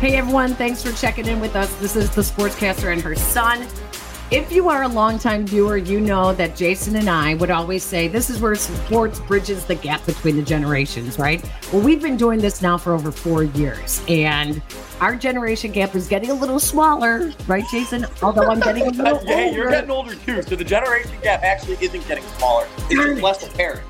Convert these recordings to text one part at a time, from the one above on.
Hey everyone, thanks for checking in with us. This is the Sportscaster and her son. If you are a longtime viewer, you know that Jason and I would always say this is where sports bridges the gap between the generations, right? Well, we've been doing this now for over four years, and our generation gap is getting a little smaller, right, Jason? Although I'm getting a little yeah, older. you're getting older too. So the generation gap actually isn't getting smaller. It's just less apparent.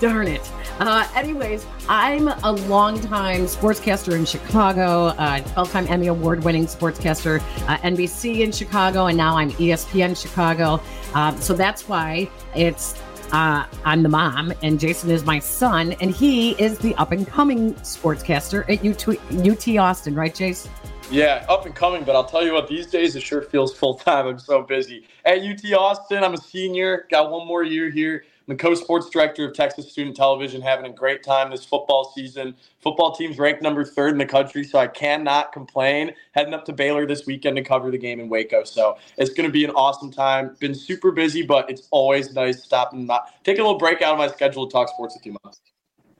Darn it. Uh, anyways, I'm a longtime sportscaster in Chicago, uh, 12 time Emmy Award winning sportscaster, uh, NBC in Chicago, and now I'm ESPN Chicago. Um, so that's why it's uh, I'm the mom, and Jason is my son, and he is the up and coming sportscaster at UT, UT Austin, right, Jason? Yeah, up and coming, but I'll tell you what, these days it sure feels full time. I'm so busy. At UT Austin, I'm a senior, got one more year here. I'm the co-sports director of Texas Student Television, having a great time this football season. Football team's ranked number third in the country, so I cannot complain. Heading up to Baylor this weekend to cover the game in Waco, so it's going to be an awesome time. Been super busy, but it's always nice stopping, not taking a little break out of my schedule to talk sports with you, Miles.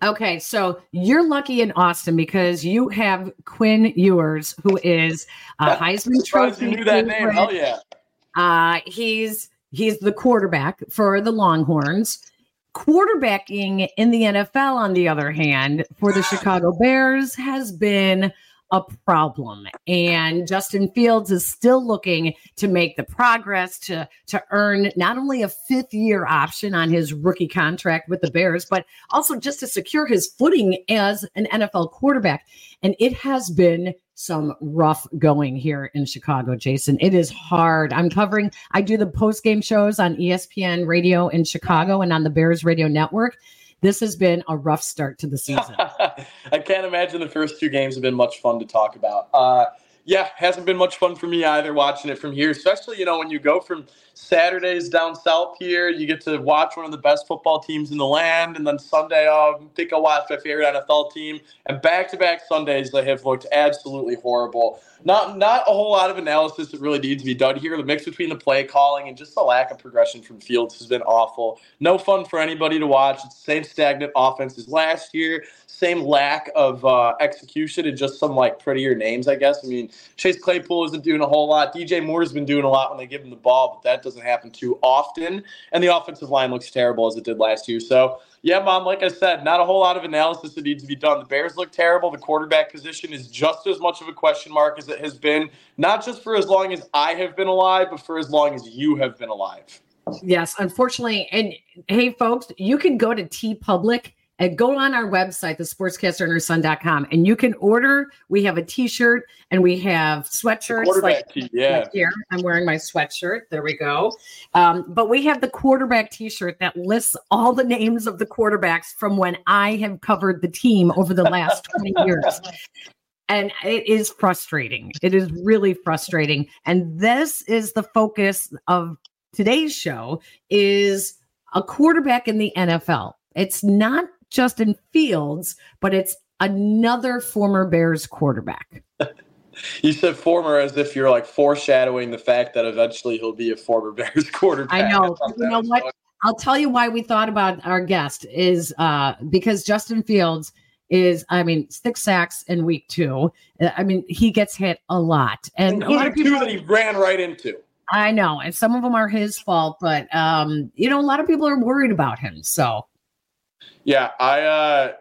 Okay, so you're lucky in Austin because you have Quinn Ewers, who is a Heisman Trophy. You knew that name? Hell yeah! Uh, he's He's the quarterback for the Longhorns. Quarterbacking in the NFL, on the other hand, for the Chicago Bears has been a problem. And Justin Fields is still looking to make the progress to, to earn not only a fifth year option on his rookie contract with the Bears, but also just to secure his footing as an NFL quarterback. And it has been some rough going here in Chicago, Jason. It is hard. I'm covering, I do the post game shows on ESPN radio in Chicago and on the Bears radio network. This has been a rough start to the season. I can't imagine the first two games have been much fun to talk about. Uh, yeah, hasn't been much fun for me either watching it from here, especially, you know, when you go from Saturdays down south here, you get to watch one of the best football teams in the land, and then Sunday, I think I'll watch my favorite NFL team. And back to back Sundays, they have looked absolutely horrible. Not not a whole lot of analysis that really needs to be done here. The mix between the play calling and just the lack of progression from Fields has been awful. No fun for anybody to watch. It's the same stagnant offense as last year same lack of uh, execution and just some like prettier names, I guess. I mean, Chase Claypool isn't doing a whole lot. DJ Moore's been doing a lot when they give him the ball, but that doesn't happen too often. And the offensive line looks terrible as it did last year. So, yeah, mom, like I said, not a whole lot of analysis that needs to be done. The Bears look terrible. The quarterback position is just as much of a question mark as it has been, not just for as long as I have been alive, but for as long as you have been alive. Yes, unfortunately. And hey, folks, you can go to TeePublic and go on our website, the thesportscasterandherson.com, and you can order. We have a t-shirt and we have sweatshirts. Like tee, yeah. Here, I'm wearing my sweatshirt. There we go. Um, but we have the quarterback t-shirt that lists all the names of the quarterbacks from when I have covered the team over the last 20 years. And it is frustrating. It is really frustrating. And this is the focus of today's show is a quarterback in the NFL. It's not Justin Fields, but it's another former Bears quarterback. you said former as if you're like foreshadowing the fact that eventually he'll be a former Bears quarterback. I know. I you know what? Fun. I'll tell you why we thought about our guest is uh, because Justin Fields is, I mean, six sacks in week two. Uh, I mean, he gets hit a lot, and Including a lot of people, two that he ran right into. I know, and some of them are his fault, but um, you know, a lot of people are worried about him. So yeah, I, uh,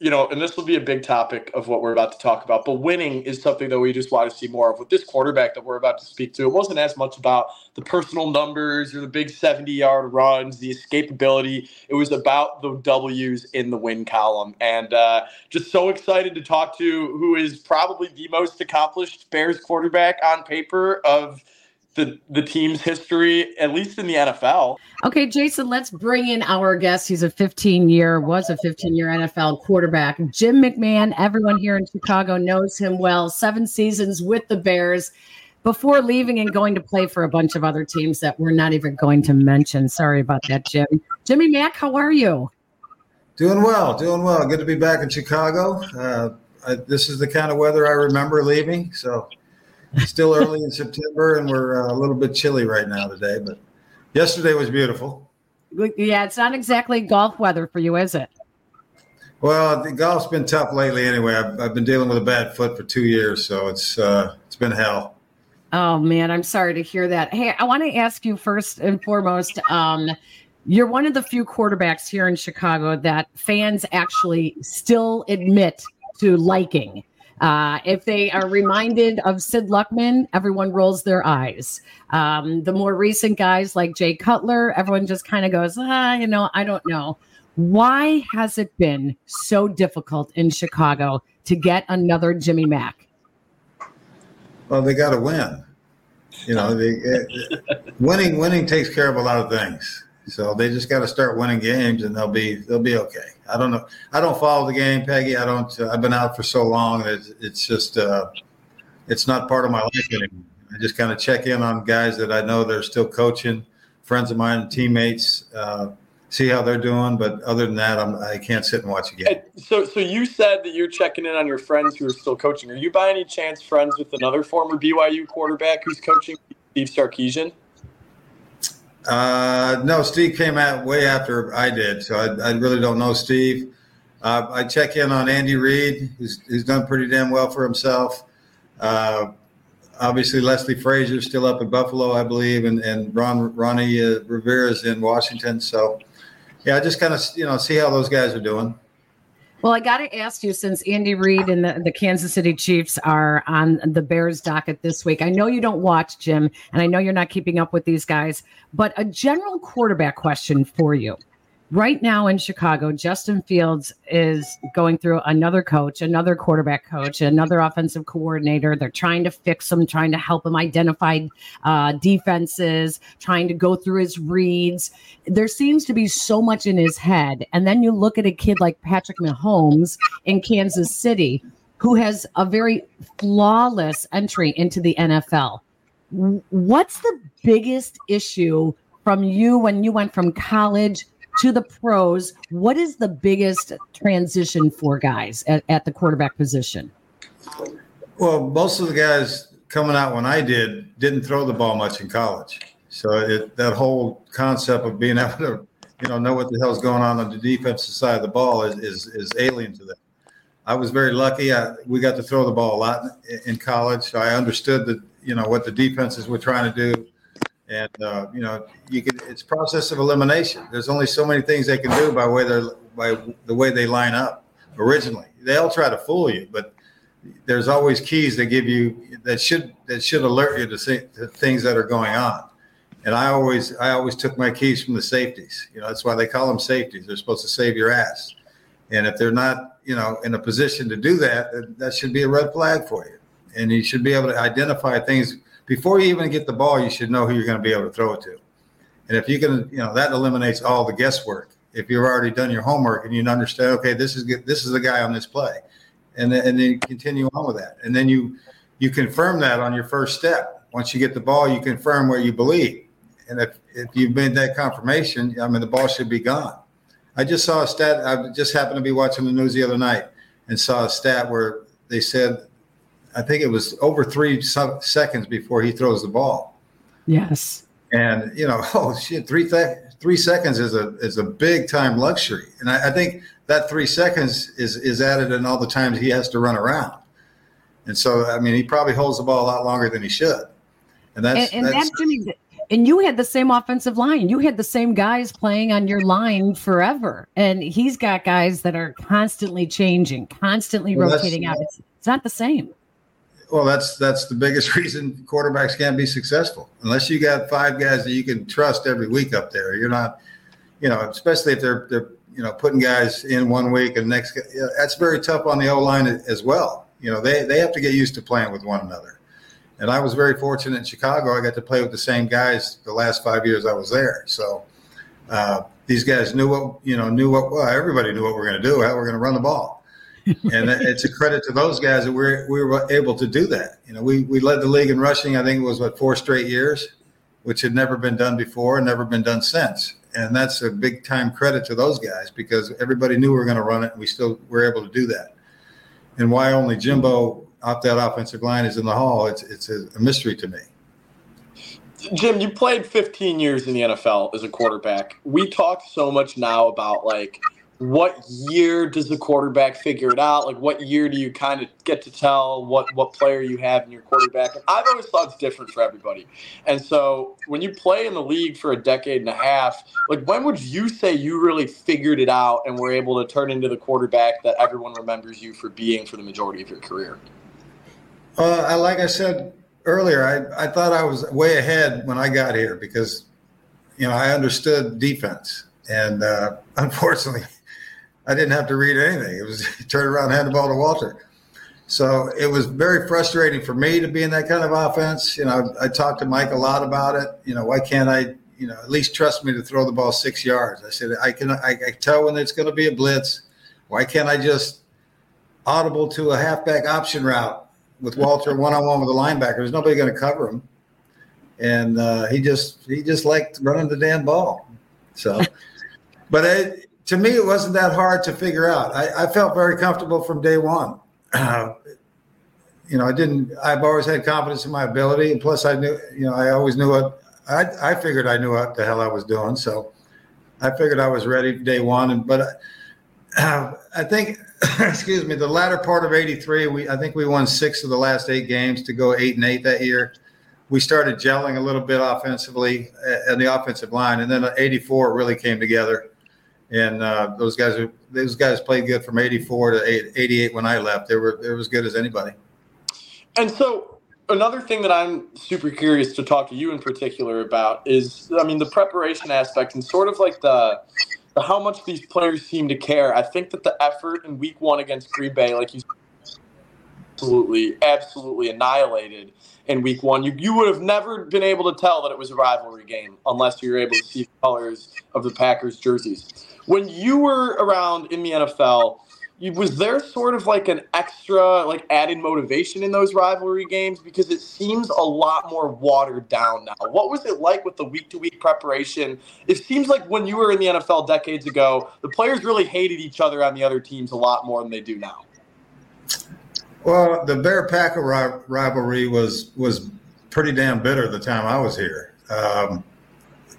you know, and this will be a big topic of what we're about to talk about. But winning is something that we just want to see more of. With this quarterback that we're about to speak to, it wasn't as much about the personal numbers or the big 70 yard runs, the escapability. It was about the W's in the win column. And uh, just so excited to talk to who is probably the most accomplished Bears quarterback on paper of the the team's history, at least in the NFL. Okay, Jason, let's bring in our guest. He's a 15 year, was a 15 year NFL quarterback. Jim McMahon. Everyone here in Chicago knows him well. Seven seasons with the Bears before leaving and going to play for a bunch of other teams that we're not even going to mention. Sorry about that, Jim. Jimmy Mack, how are you? Doing well, doing well. Good to be back in Chicago. Uh, I, this is the kind of weather I remember leaving. So still early in September, and we're uh, a little bit chilly right now today. But yesterday was beautiful. Yeah, it's not exactly golf weather for you, is it? Well, the golf's been tough lately. Anyway, I've, I've been dealing with a bad foot for two years, so it's uh, it's been hell. Oh man, I'm sorry to hear that. Hey, I want to ask you first and foremost. Um, you're one of the few quarterbacks here in Chicago that fans actually still admit to liking. Uh, if they are reminded of Sid Luckman, everyone rolls their eyes. Um, the more recent guys like Jay Cutler, everyone just kind of goes, ah, you know, I don't know. Why has it been so difficult in Chicago to get another Jimmy Mack? Well, they got to win. You know, they, uh, winning winning takes care of a lot of things. So they just got to start winning games, and they'll be they'll be okay. I don't know. I don't follow the game, Peggy. I don't. Uh, I've been out for so long it's, it's just uh, it's not part of my life anymore. I just kind of check in on guys that I know they're still coaching, friends of mine, teammates. Uh, see how they're doing. But other than that, I'm, I can't sit and watch a game. So, so you said that you're checking in on your friends who are still coaching. Are you by any chance friends with another former BYU quarterback who's coaching, Steve Sarkisian? Uh, no, Steve came out way after I did, so I, I really don't know Steve. Uh, I check in on Andy Reid, who's, who's done pretty damn well for himself. Uh, obviously, Leslie Frazier still up in Buffalo, I believe, and, and Ron Ronnie uh, Rivera is in Washington. So yeah, I just kind of you know see how those guys are doing. Well, I got to ask you since Andy Reid and the, the Kansas City Chiefs are on the Bears docket this week. I know you don't watch, Jim, and I know you're not keeping up with these guys, but a general quarterback question for you right now in Chicago, Justin Fields is going through another coach, another quarterback coach, another offensive coordinator. They're trying to fix him, trying to help him identify uh, defenses, trying to go through his reads. There seems to be so much in his head. And then you look at a kid like Patrick Mahomes in Kansas City, who has a very flawless entry into the NFL. What's the biggest issue from you when you went from college to the pros, what is the biggest transition for guys at, at the quarterback position? Well, most of the guys coming out when I did didn't throw the ball much in college. So it, that whole concept of being able to, you know, know what the hell's going on on the defensive side of the ball is is, is alien to them. I was very lucky. I, we got to throw the ball a lot in, in college, so I understood that you know what the defenses were trying to do and uh, you know you can it's process of elimination. There's only so many things they can do by way they by the way they line up originally. They'll try to fool you but there's always keys that give you that should that should alert you to, to things that are going on. And i always i always took my keys from the safeties. You know that's why they call them safeties. They're supposed to save your ass. And if they're not you know in a position to do that that should be a red flag for you. And you should be able to identify things before you even get the ball, you should know who you're going to be able to throw it to. And if you can, you know, that eliminates all the guesswork. If you've already done your homework and you understand, okay, this is this is the guy on this play, and then, and then you continue on with that, and then you you confirm that on your first step. Once you get the ball, you confirm where you believe, and if if you've made that confirmation, I mean, the ball should be gone. I just saw a stat. I just happened to be watching the news the other night and saw a stat where they said I think it was over three seconds before he throws the ball. Yes. And you know, oh shit, three th- three seconds is a is a big time luxury, and I, I, think that three seconds is is added in all the times he has to run around. And so, I mean, he probably holds the ball a lot longer than he should. And that's and, and that's, Jimmy. And you had the same offensive line. You had the same guys playing on your line forever. And he's got guys that are constantly changing, constantly well, rotating out. It's, it's not the same. Well, that's that's the biggest reason quarterbacks can't be successful unless you got five guys that you can trust every week up there. You're not, you know, especially if they're they're you know putting guys in one week and next. That's very tough on the O line as well. You know, they they have to get used to playing with one another. And I was very fortunate in Chicago. I got to play with the same guys the last five years I was there. So uh, these guys knew what you know knew what well everybody knew what we're going to do. How we're going to run the ball and it's a credit to those guys that we're we were able to do that. You know, we we led the league in rushing. I think it was what four straight years, which had never been done before and never been done since. And that's a big time credit to those guys because everybody knew we were going to run it, and we still were able to do that. And why only Jimbo off that offensive line is in the hall? It's it's a, a mystery to me. Jim, you played 15 years in the NFL as a quarterback. We talk so much now about like what year does the quarterback figure it out? Like, what year do you kind of get to tell what what player you have in your quarterback? And I've always thought it's different for everybody. And so, when you play in the league for a decade and a half, like, when would you say you really figured it out and were able to turn into the quarterback that everyone remembers you for being for the majority of your career? Uh, I, like I said earlier, I, I thought I was way ahead when I got here because, you know, I understood defense. And uh, unfortunately, I didn't have to read anything. It was turn around, hand the ball to Walter. So it was very frustrating for me to be in that kind of offense. You know, I, I talked to Mike a lot about it. You know, why can't I, you know, at least trust me to throw the ball six yards? I said, I can, I, I tell when it's going to be a blitz. Why can't I just audible to a halfback option route with Walter one on one with a linebacker? There's nobody going to cover him. And uh, he just, he just liked running the damn ball. So, but it, to me, it wasn't that hard to figure out. I, I felt very comfortable from day one. Uh, you know, I didn't. I've always had confidence in my ability, and plus, I knew. You know, I always knew what. I I figured I knew what the hell I was doing, so I figured I was ready day one. And but uh, I think, excuse me, the latter part of '83, we I think we won six of the last eight games to go eight and eight that year. We started gelling a little bit offensively uh, and the offensive line, and then '84 really came together and uh, those guys are those guys played good from 84 to 88 when I left. They were they were as good as anybody. And so another thing that I'm super curious to talk to you in particular about is I mean the preparation aspect and sort of like the, the how much these players seem to care. I think that the effort in week 1 against Green Bay like you absolutely absolutely annihilated in week 1. You you would have never been able to tell that it was a rivalry game unless you were able to see the colors of the Packers jerseys when you were around in the NFL, was there sort of like an extra, like added motivation in those rivalry games? Because it seems a lot more watered down now. What was it like with the week to week preparation? It seems like when you were in the NFL decades ago, the players really hated each other on the other teams a lot more than they do now. Well, the Bear Packer rivalry was was pretty damn bitter the time I was here. Um,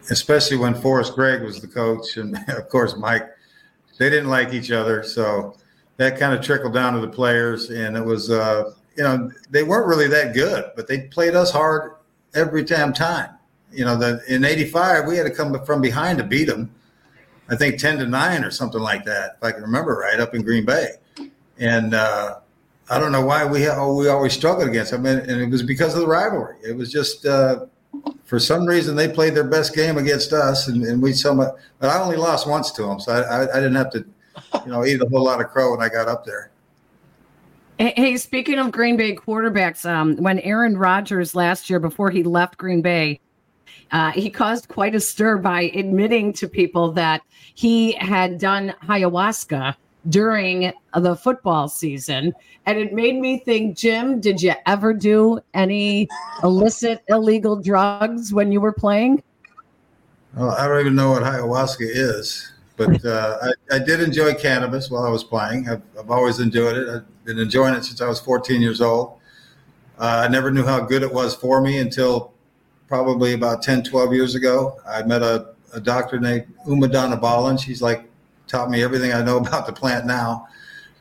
especially when Forrest Gregg was the coach, and of course Mike. They didn't like each other, so that kind of trickled down to the players, and it was, uh, you know, they weren't really that good, but they played us hard every damn time. You know, the in '85 we had to come from behind to beat them. I think ten to nine or something like that, if I can remember right, up in Green Bay, and. Uh, I don't know why we we always struggled against them, and, it was because of the rivalry. It was just uh, for some reason they played their best game against us, and, and we somewhat. But I only lost once to them, so I, I, I, didn't have to, you know, eat a whole lot of crow when I got up there. Hey, speaking of Green Bay quarterbacks, um, when Aaron Rodgers last year before he left Green Bay, uh, he caused quite a stir by admitting to people that he had done ayahuasca during the football season. And it made me think, Jim, did you ever do any illicit, illegal drugs when you were playing? Well, I don't even know what ayahuasca is, but uh, I, I, did enjoy cannabis while I was playing. I've, I've, always enjoyed it. I've been enjoying it since I was 14 years old. Uh, I never knew how good it was for me until probably about 10, 12 years ago. I met a, a doctor named Uma Donna Dhanabalan. She's like taught me everything I know about the plant now.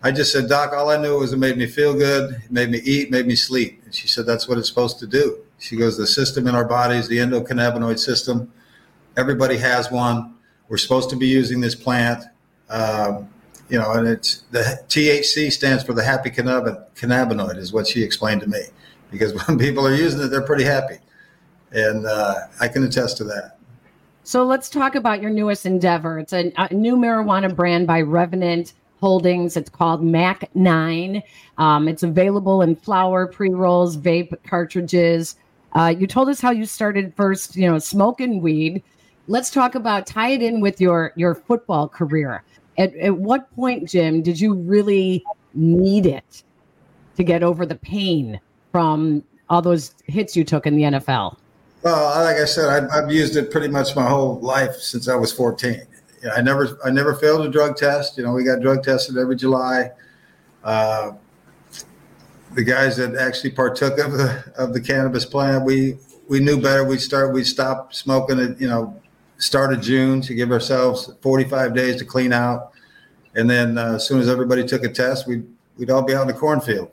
I just said, Doc, all I knew was it made me feel good, it made me eat, made me sleep. And she said, that's what it's supposed to do. She goes, the system in our bodies, the endocannabinoid system, everybody has one. We're supposed to be using this plant. Um, you know, and it's the THC stands for the happy cannabinoid, is what she explained to me. Because when people are using it, they're pretty happy. And uh, I can attest to that. So let's talk about your newest endeavor. It's a, a new marijuana brand by Revenant Holdings. It's called Mac 9. Um, it's available in flower, pre rolls, vape cartridges. Uh, you told us how you started first, you know, smoking weed. Let's talk about tie it in with your your football career. At, at what point, Jim, did you really need it to get over the pain from all those hits you took in the NFL? Well, like I said, I, have used it pretty much my whole life since I was 14. I never, I never failed a drug test. You know, we got drug tested every July. Uh, the guys that actually partook of the of the cannabis plant, we we knew better. We start, we stopped smoking it. You know, started June to give ourselves 45 days to clean out, and then uh, as soon as everybody took a test, we'd we'd all be out in the cornfield.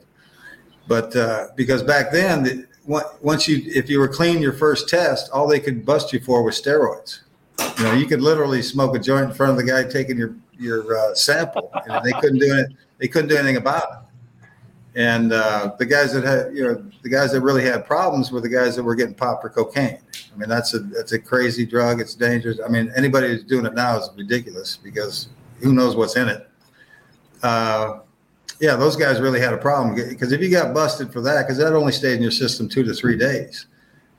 But uh, because back then, the, once you if you were clean your first test, all they could bust you for was steroids. You know, you could literally smoke a joint in front of the guy taking your your uh, sample, and they couldn't do it. They couldn't do anything about it. And uh, the guys that had, you know, the guys that really had problems were the guys that were getting popped for cocaine. I mean, that's a that's a crazy drug. It's dangerous. I mean, anybody who's doing it now is ridiculous because who knows what's in it. Uh, yeah, those guys really had a problem because if you got busted for that, because that only stayed in your system two to three days,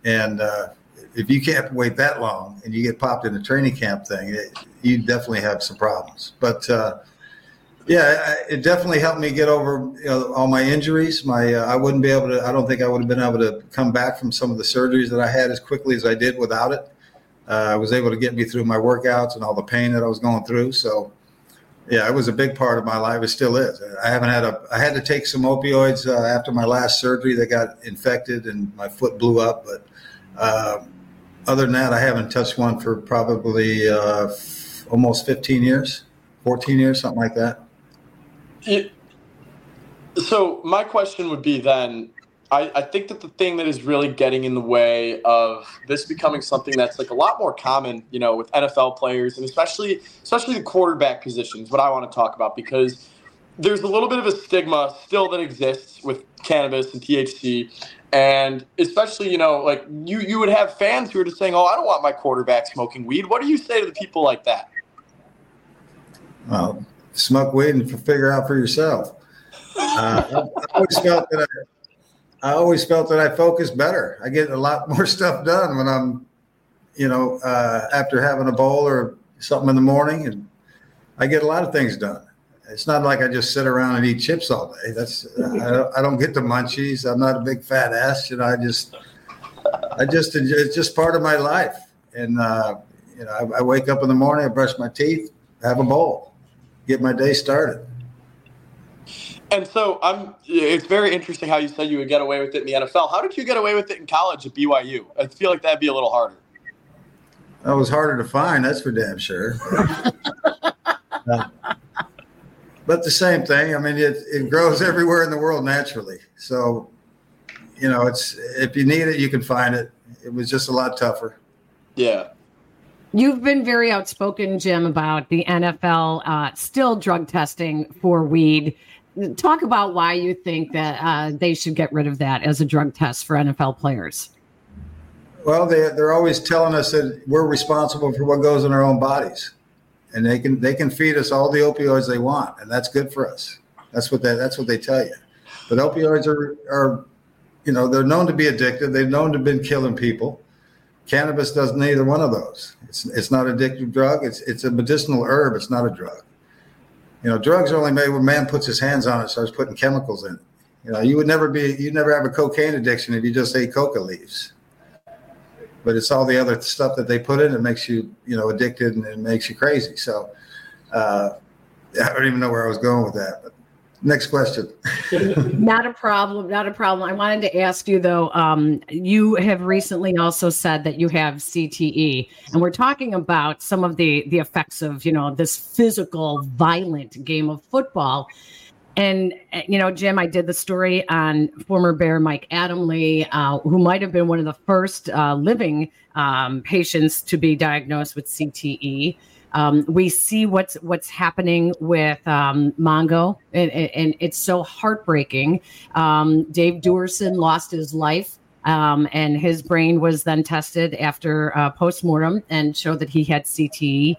and uh, if you can't wait that long and you get popped in a training camp thing, it, you definitely have some problems. But uh, yeah, it definitely helped me get over you know, all my injuries. My uh, I wouldn't be able to. I don't think I would have been able to come back from some of the surgeries that I had as quickly as I did without it. Uh, I was able to get me through my workouts and all the pain that I was going through. So yeah, it was a big part of my life. It still is. I haven't had a. I had to take some opioids uh, after my last surgery that got infected and my foot blew up. But uh, other than that, I haven't touched one for probably uh, f- almost 15 years, 14 years, something like that. So my question would be then I, I, think that the thing that is really getting in the way of this becoming something that's like a lot more common, you know, with NFL players and especially especially the quarterback positions, what I want to talk about because there's a little bit of a stigma still that exists with cannabis and THC. And especially, you know, like you you would have fans who are just saying, Oh, I don't want my quarterback smoking weed. What do you say to the people like that? Well, smoke weed and figure out for yourself. Uh, I always felt that I I always felt that I focus better. I get a lot more stuff done when I'm, you know, uh, after having a bowl or something in the morning, and I get a lot of things done. It's not like I just sit around and eat chips all day. That's I don't, I don't get the munchies. I'm not a big fat ass. You know, I just, I just it's just part of my life. And uh, you know, I, I wake up in the morning, I brush my teeth, have a bowl, get my day started. And so I'm. It's very interesting how you said you would get away with it in the NFL. How did you get away with it in college at BYU? I feel like that'd be a little harder. That was harder to find. That's for damn sure. uh, but the same thing. I mean, it it grows everywhere in the world naturally. So, you know, it's if you need it, you can find it. It was just a lot tougher. Yeah. You've been very outspoken, Jim, about the NFL uh, still drug testing for weed talk about why you think that uh, they should get rid of that as a drug test for NFL players. Well, they, they're always telling us that we're responsible for what goes in our own bodies, and they can they can feed us all the opioids they want, and that's good for us. That's what they that's what they tell you. But opioids are are, you know, they're known to be addictive. They've known to have been killing people. Cannabis does neither one of those. It's it's not addictive drug. It's it's a medicinal herb. It's not a drug. You know, drugs are only made when man puts his hands on it, starts putting chemicals in it. You know, you would never be, you'd never have a cocaine addiction if you just ate coca leaves. But it's all the other stuff that they put in that makes you, you know, addicted and it makes you crazy. So, uh, I don't even know where I was going with that. But Next question. not a problem. Not a problem. I wanted to ask you though. Um, you have recently also said that you have CTE, and we're talking about some of the the effects of you know this physical, violent game of football. And you know, Jim, I did the story on former Bear Mike Adamle, uh, who might have been one of the first uh, living um, patients to be diagnosed with CTE. Um, we see what's what's happening with um, Mongo, and, and, it's so heartbreaking. Um, Dave Duerson lost his life, um, and his brain was then tested after uh, postmortem and showed that he had CTE.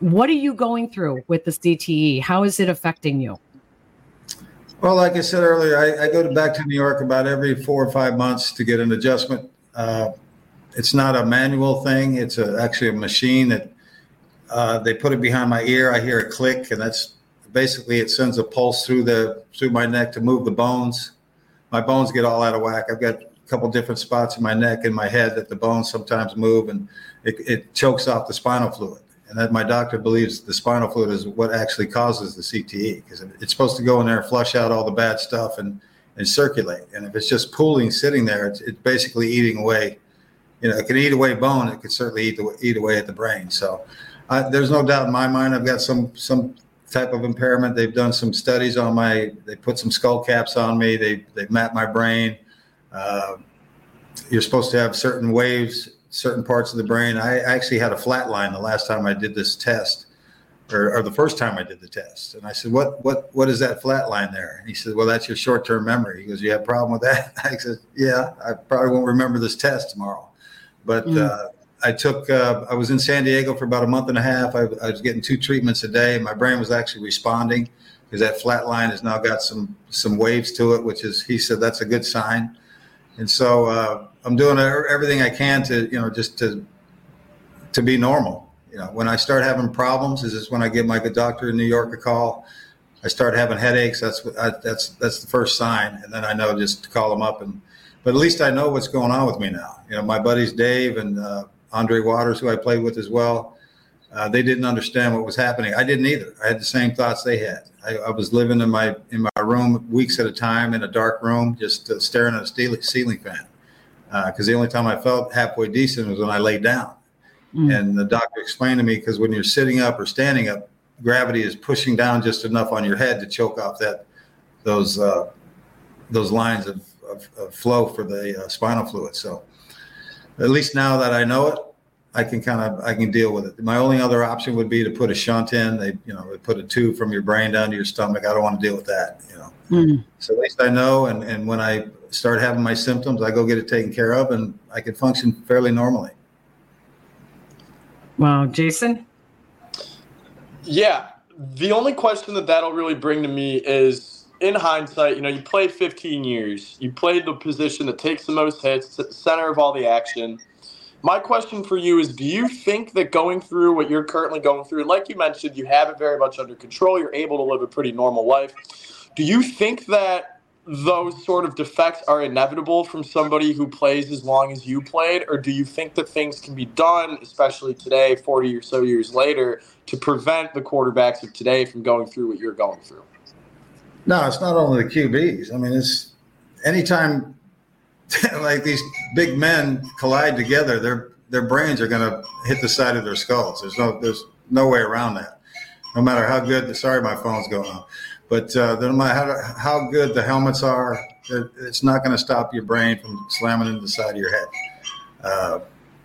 What are you going through with the CTE? How is it affecting you? Well, like I said earlier, I, I go back to New York about every four or five months to get an adjustment. Uh, it's not a manual thing; it's a, actually a machine that uh, they put it behind my ear. I hear a click, and that's basically it sends a pulse through the through my neck to move the bones. My bones get all out of whack. I've got a couple different spots in my neck and my head that the bones sometimes move, and it, it chokes off the spinal fluid. And that my doctor believes the spinal fluid is what actually causes the CTE because it's supposed to go in there and flush out all the bad stuff and and circulate. And if it's just pooling, sitting there, it's, it's basically eating away. You know, it can eat away bone. It could certainly eat the, eat away at the brain. So I, there's no doubt in my mind. I've got some some type of impairment. They've done some studies on my. They put some skull caps on me. They they mapped my brain. Uh, you're supposed to have certain waves, certain parts of the brain. I actually had a flat line the last time I did this test, or, or the first time I did the test. And I said, "What what what is that flat line there?" And he said, "Well, that's your short term memory." He goes, "You have a problem with that?" I said, "Yeah, I probably won't remember this test tomorrow." But mm. uh, I took. Uh, I was in San Diego for about a month and a half. I, I was getting two treatments a day. My brain was actually responding because that flat line has now got some some waves to it, which is he said that's a good sign. And so uh, I'm doing everything I can to you know just to to be normal. You know, when I start having problems, is this when I give my good doctor in New York a call. I start having headaches. That's I, that's that's the first sign, and then I know just to call them up and. But at least I know what's going on with me now. You know, my buddies Dave and uh, Andre Waters, who I played with as well. Uh, they didn't understand what was happening. I didn't either. I had the same thoughts they had. I, I was living in my in my room weeks at a time in a dark room, just uh, staring at a ceiling, ceiling fan. Because uh, the only time I felt halfway decent was when I laid down. Mm. And the doctor explained to me because when you're sitting up or standing up, gravity is pushing down just enough on your head to choke off that those uh, those lines of, of, of, flow for the uh, spinal fluid. So at least now that I know it, I can kind of I can deal with it. My only other option would be to put a shunt in. They you know they put a tube from your brain down to your stomach. I don't want to deal with that. You know. Mm. So at least I know, and and when I start having my symptoms, I go get it taken care of, and I can function fairly normally. Wow, Jason. Yeah, the only question that that'll really bring to me is in hindsight, you know, you played 15 years. You played the position that takes the most hits, center of all the action. My question for you is do you think that going through what you're currently going through, like you mentioned, you have it very much under control, you're able to live a pretty normal life. Do you think that those sort of defects are inevitable from somebody who plays as long as you played, or do you think that things can be done, especially today, 40 or so years later, to prevent the quarterbacks of today from going through what you're going through? No, it's not only the QBs. I mean, it's anytime like these big men collide together, their their brains are going to hit the side of their skulls. There's no there's no way around that. No matter how good. the, Sorry, my phone's going on. But uh, no matter how, how good the helmets are, it's not going to stop your brain from slamming into the side of your head. Uh,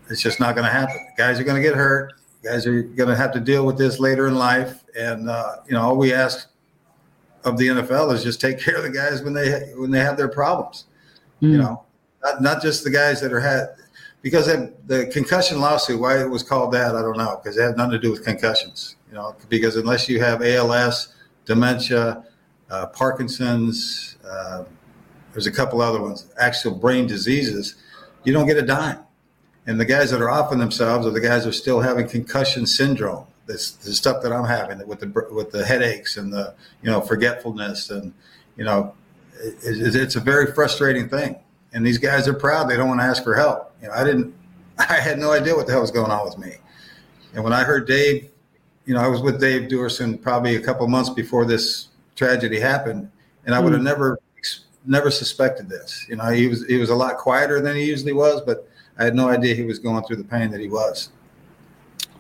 it's just not going to happen. Guys are going to get hurt. Guys are going to have to deal with this later in life. And uh, you know, all we ask of the NFL is just take care of the guys when they when they have their problems. Mm. You know, not, not just the guys that are had because the concussion lawsuit. Why it was called that, I don't know, because it had nothing to do with concussions. You know, because unless you have ALS, dementia, uh, Parkinson's, uh, there's a couple other ones, actual brain diseases, you don't get a dime. And the guys that are offing themselves are the guys that are still having concussion syndrome this the stuff that I'm having with the with the headaches and the you know forgetfulness and you know it, it's a very frustrating thing. And these guys are proud; they don't want to ask for help. You know, I didn't, I had no idea what the hell was going on with me. And when I heard Dave, you know, I was with Dave Duerson probably a couple months before this tragedy happened, and I would have mm. never never suspected this. You know, he was he was a lot quieter than he usually was, but I had no idea he was going through the pain that he was.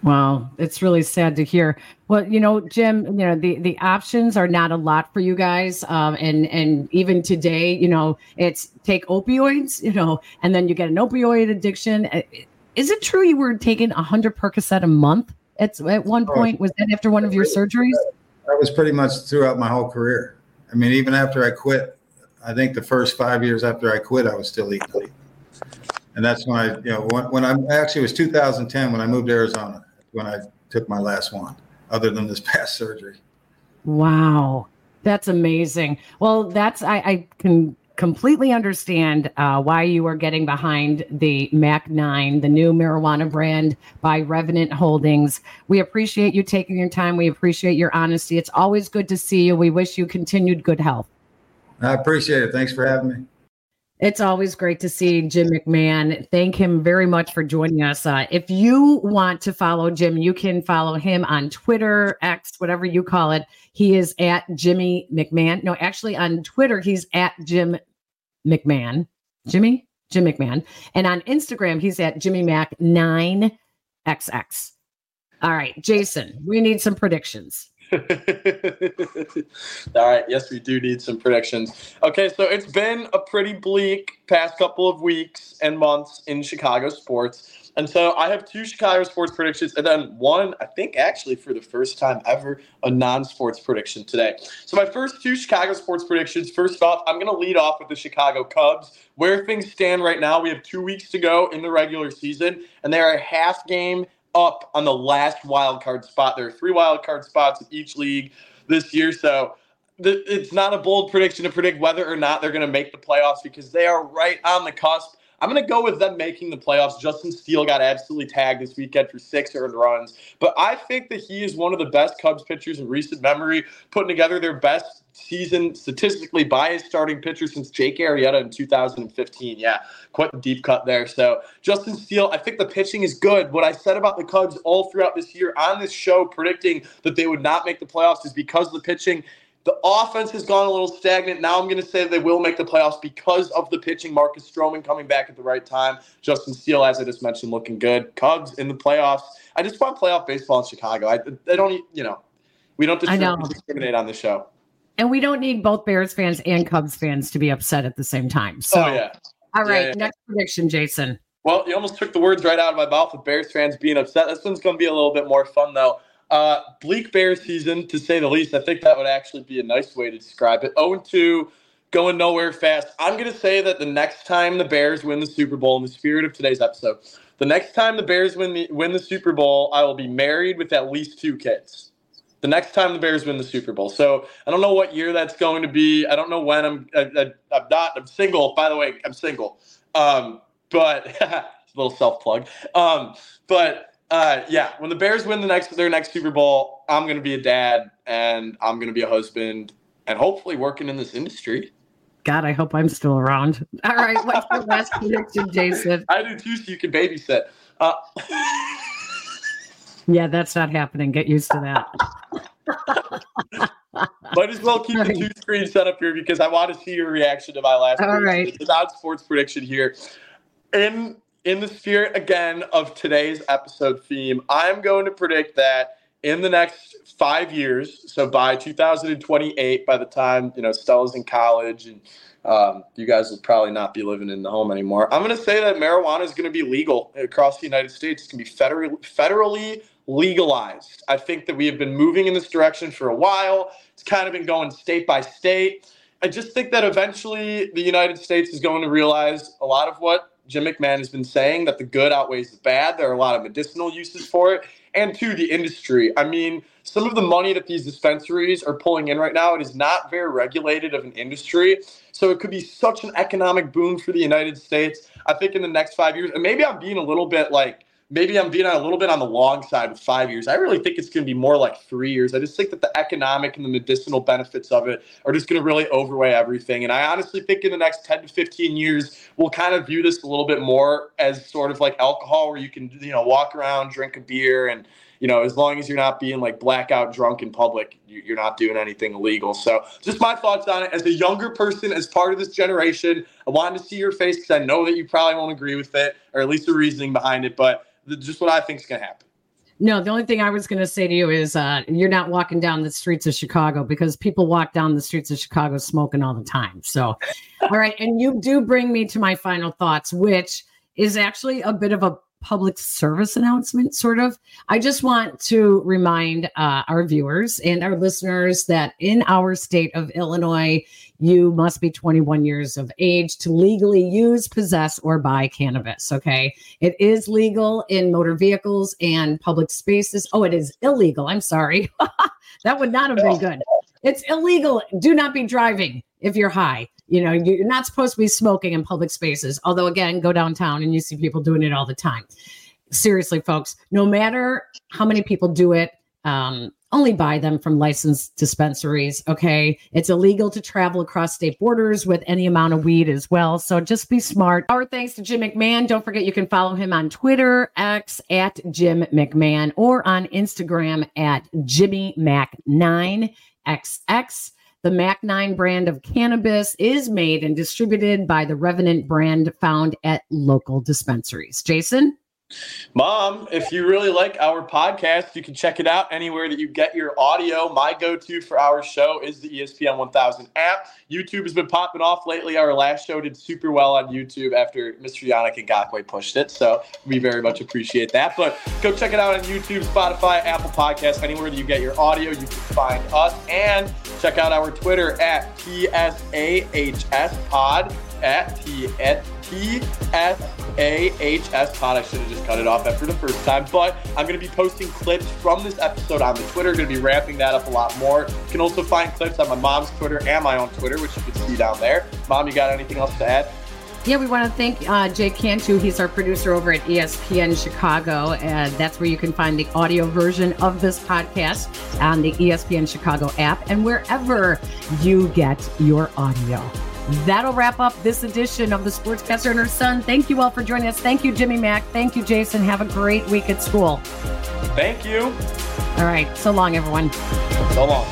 Wow, it's really sad to hear. Well, you know, Jim, you know the the options are not a lot for you guys, um, and and even today, you know, it's take opioids, you know, and then you get an opioid addiction. Uh, is it true you were taking hundred Percocet a month at at one point? Was that after one of your surgeries? That was pretty much throughout my whole career. I mean, even after I quit, I think the first five years after I quit, I was still eating. And that's when I, you know, when, when I actually it was 2010 when I moved to Arizona when I took my last one, other than this past surgery. Wow, that's amazing. Well, that's I, I can completely understand uh, why you are getting behind the Mac 9, the new marijuana brand by Revenant Holdings. We appreciate you taking your time. We appreciate your honesty. It's always good to see you. We wish you continued good health. I appreciate it. Thanks for having me. It's always great to see Jim McMahon. Thank him very much for joining us. Uh, if you want to follow Jim, you can follow him on Twitter, X, whatever you call it. He is at Jimmy McMahon. No, actually, on Twitter, he's at Jim McMahon. Jimmy? Jim McMahon. And on Instagram, he's at Jimmy Mac 9XX. All right, Jason, we need some predictions. All right. Yes, we do need some predictions. Okay, so it's been a pretty bleak past couple of weeks and months in Chicago sports. And so I have two Chicago sports predictions, and then one, I think actually for the first time ever, a non sports prediction today. So my first two Chicago sports predictions first off, I'm going to lead off with the Chicago Cubs. Where things stand right now, we have two weeks to go in the regular season, and they are a half game up on the last wild card spot. There are three wild card spots in each league this year. So it's not a bold prediction to predict whether or not they're going to make the playoffs because they are right on the cusp. I'm going to go with them making the playoffs. Justin Steele got absolutely tagged this weekend for six earned runs, but I think that he is one of the best Cubs pitchers in recent memory, putting together their best season statistically by his starting pitcher since Jake Arrieta in 2015. Yeah, quite a deep cut there. So Justin Steele, I think the pitching is good. What I said about the Cubs all throughout this year on this show, predicting that they would not make the playoffs, is because the pitching the offense has gone a little stagnant. Now I'm going to say they will make the playoffs because of the pitching. Marcus Stroman coming back at the right time. Justin Steele, as I just mentioned, looking good. Cubs in the playoffs. I just want playoff baseball in Chicago. I, I don't, you know, we don't discriminate on the show. And we don't need both Bears fans and Cubs fans to be upset at the same time. So, oh, yeah. All right, yeah, yeah. next prediction, Jason. Well, you almost took the words right out of my mouth with Bears fans being upset. This one's going to be a little bit more fun, though. Uh, bleak bear season, to say the least. I think that would actually be a nice way to describe it. 0 2, going nowhere fast. I'm going to say that the next time the Bears win the Super Bowl, in the spirit of today's episode, the next time the Bears win the, win the Super Bowl, I will be married with at least two kids. The next time the Bears win the Super Bowl. So I don't know what year that's going to be. I don't know when. I'm I, am i am not. I'm single. By the way, I'm single. Um, but a little self plug. Um, but uh, yeah, when the Bears win the next their next Super Bowl, I'm gonna be a dad and I'm gonna be a husband and hopefully working in this industry. God, I hope I'm still around. All right, what's your last prediction, Jason? I do too, so you can babysit. Uh, yeah, that's not happening. Get used to that. Might as well keep the two screens set up here because I want to see your reaction to my last. All prediction. right, it's sports prediction here. In in the spirit again of today's episode theme, I'm going to predict that in the next five years, so by 2028, by the time you know Stella's in college and um, you guys will probably not be living in the home anymore. I'm going to say that marijuana is going to be legal across the United States. It's going to be federally, federally legalized. I think that we have been moving in this direction for a while. It's kind of been going state by state. I just think that eventually the United States is going to realize a lot of what Jim McMahon has been saying that the good outweighs the bad. There are a lot of medicinal uses for it. And two, the industry. I mean, some of the money that these dispensaries are pulling in right now, it is not very regulated of an industry. So it could be such an economic boom for the United States. I think in the next five years, and maybe I'm being a little bit like maybe I'm being a little bit on the long side with five years. I really think it's going to be more like three years. I just think that the economic and the medicinal benefits of it are just going to really overweigh everything. And I honestly think in the next 10 to 15 years, we'll kind of view this a little bit more as sort of like alcohol, where you can, you know, walk around, drink a beer, and, you know, as long as you're not being like blackout drunk in public, you're not doing anything illegal. So, just my thoughts on it. As a younger person, as part of this generation, I wanted to see your face because I know that you probably won't agree with it, or at least the reasoning behind it. But just what I think is going to happen. No, the only thing I was going to say to you is uh, you're not walking down the streets of Chicago because people walk down the streets of Chicago smoking all the time. So, all right. And you do bring me to my final thoughts, which is actually a bit of a public service announcement, sort of. I just want to remind uh, our viewers and our listeners that in our state of Illinois, you must be 21 years of age to legally use, possess, or buy cannabis. Okay. It is legal in motor vehicles and public spaces. Oh, it is illegal. I'm sorry. that would not have been good. It's illegal. Do not be driving if you're high. You know, you're not supposed to be smoking in public spaces. Although, again, go downtown and you see people doing it all the time. Seriously, folks, no matter how many people do it, um, only buy them from licensed dispensaries. Okay. It's illegal to travel across state borders with any amount of weed as well. So just be smart. Our thanks to Jim McMahon. Don't forget you can follow him on Twitter, X at Jim McMahon, or on Instagram at Jimmy Mac9XX. The Mac 9 brand of cannabis is made and distributed by the Revenant brand found at local dispensaries. Jason? Mom, if you really like our podcast, you can check it out anywhere that you get your audio. My go to for our show is the ESPN 1000 app. YouTube has been popping off lately. Our last show did super well on YouTube after Mr. Yannick Ngakoue pushed it. So we very much appreciate that. But go check it out on YouTube, Spotify, Apple Podcasts, anywhere that you get your audio. You can find us and check out our Twitter at TSAHS Pod at T at T S A H S pod. I should have just cut it off after the first time, but I'm going to be posting clips from this episode on the Twitter. Going to be ramping that up a lot more. You can also find clips on my mom's Twitter and my own Twitter, which you can see down there. Mom, you got anything else to add? Yeah, we want to thank uh, Jay Cantu. He's our producer over at ESPN Chicago, and that's where you can find the audio version of this podcast on the ESPN Chicago app and wherever you get your audio. That'll wrap up this edition of the Sportscaster and her son. Thank you all for joining us. Thank you, Jimmy Mack. Thank you, Jason. Have a great week at school. Thank you. All right. So long, everyone. So long.